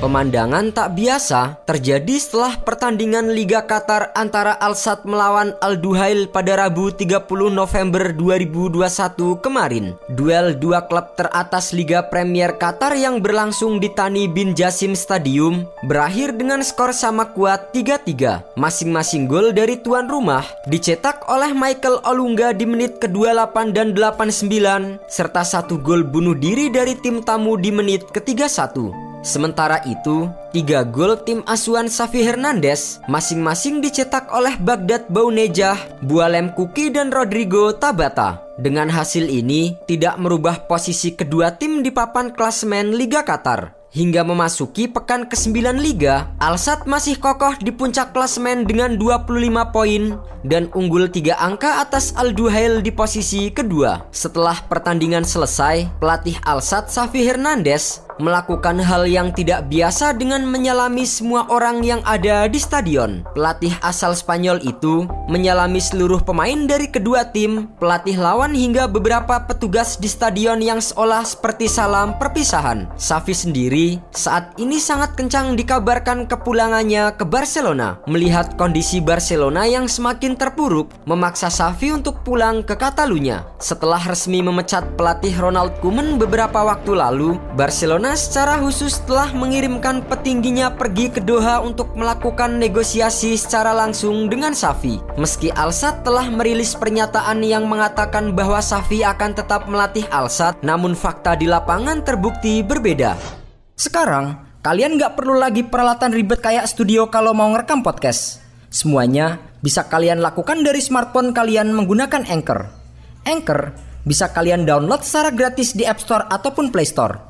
Pemandangan tak biasa terjadi setelah pertandingan Liga Qatar antara Al Sadd melawan Al Duhail pada Rabu 30 November 2021 kemarin. Duel dua klub teratas Liga Premier Qatar yang berlangsung di Tani bin Jasim Stadium berakhir dengan skor sama kuat 3-3. Masing-masing gol dari tuan rumah dicetak oleh Michael Olunga di menit ke-28 dan 89 serta satu gol bunuh diri dari tim tamu di menit ke-31. Sementara itu, tiga gol tim asuhan Safi Hernandez masing-masing dicetak oleh Baghdad Baunejah, Bualem Kuki dan Rodrigo Tabata. Dengan hasil ini, tidak merubah posisi kedua tim di papan klasemen Liga Qatar. Hingga memasuki pekan ke-9 Liga, Al Sadd masih kokoh di puncak klasemen dengan 25 poin dan unggul 3 angka atas Al Duhail di posisi kedua. Setelah pertandingan selesai, pelatih Al Sadd Safi Hernandez melakukan hal yang tidak biasa dengan menyalami semua orang yang ada di stadion. Pelatih asal Spanyol itu menyalami seluruh pemain dari kedua tim, pelatih lawan hingga beberapa petugas di stadion yang seolah seperti salam perpisahan. Safi sendiri saat ini sangat kencang dikabarkan kepulangannya ke Barcelona. Melihat kondisi Barcelona yang semakin terpuruk, memaksa Safi untuk pulang ke Katalunya. Setelah resmi memecat pelatih Ronald Koeman beberapa waktu lalu, Barcelona secara khusus telah mengirimkan petingginya pergi ke Doha untuk melakukan negosiasi secara langsung dengan Safi. Meski Al-Sad telah merilis pernyataan yang mengatakan bahwa Safi akan tetap melatih Al-Sad, namun fakta di lapangan terbukti berbeda. Sekarang, kalian nggak perlu lagi peralatan ribet kayak studio kalau mau ngerekam podcast. Semuanya bisa kalian lakukan dari smartphone kalian menggunakan Anchor. Anchor bisa kalian download secara gratis di App Store ataupun Play Store.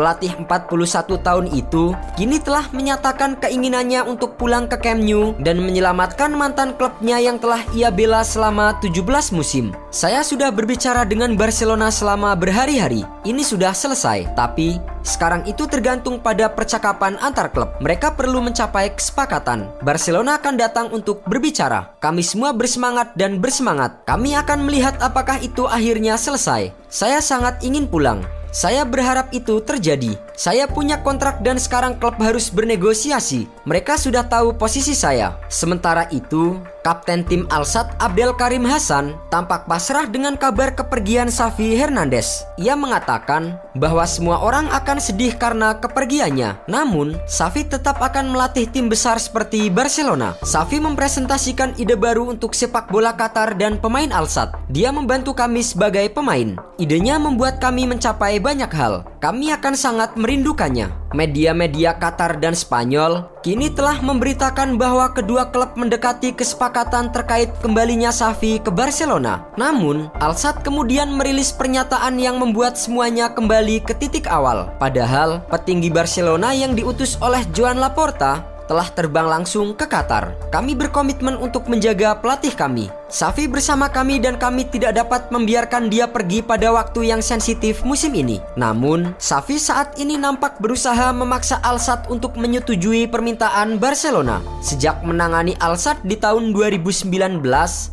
Pelatih 41 tahun itu kini telah menyatakan keinginannya untuk pulang ke Camp Nou dan menyelamatkan mantan klubnya yang telah ia bela selama 17 musim. Saya sudah berbicara dengan Barcelona selama berhari-hari. Ini sudah selesai, tapi sekarang itu tergantung pada percakapan antar klub. Mereka perlu mencapai kesepakatan. Barcelona akan datang untuk berbicara. Kami semua bersemangat dan bersemangat. Kami akan melihat apakah itu akhirnya selesai. Saya sangat ingin pulang. Saya berharap itu terjadi. Saya punya kontrak dan sekarang klub harus bernegosiasi. Mereka sudah tahu posisi saya. Sementara itu, Kapten tim Alsat Abdel Karim Hasan tampak pasrah dengan kabar kepergian Safi Hernandez. Ia mengatakan bahwa semua orang akan sedih karena kepergiannya. Namun, Safi tetap akan melatih tim besar seperti Barcelona. Safi mempresentasikan ide baru untuk sepak bola Qatar dan pemain Alsat. Dia membantu kami sebagai pemain. Idenya membuat kami mencapai banyak hal. Kami akan sangat merindukannya. Media-media Qatar dan Spanyol kini telah memberitakan bahwa kedua klub mendekati kesepakatan terkait kembalinya Safi ke Barcelona. Namun, Al Sadd kemudian merilis pernyataan yang membuat semuanya kembali ke titik awal. Padahal, petinggi Barcelona yang diutus oleh Joan Laporta telah terbang langsung ke Qatar. Kami berkomitmen untuk menjaga pelatih kami. Safi bersama kami dan kami tidak dapat membiarkan dia pergi pada waktu yang sensitif musim ini. Namun, Safi saat ini nampak berusaha memaksa Al Sadd untuk menyetujui permintaan Barcelona. Sejak menangani Al Sadd di tahun 2019,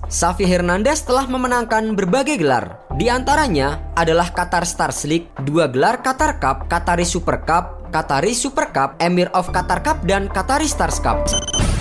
Safi Hernandez telah memenangkan berbagai gelar. Di antaranya adalah Qatar Stars League, dua gelar Qatar Cup, Qatari Super Cup, Qatari Super Cup, Emir of Qatar Cup, dan Qatari Stars Cup.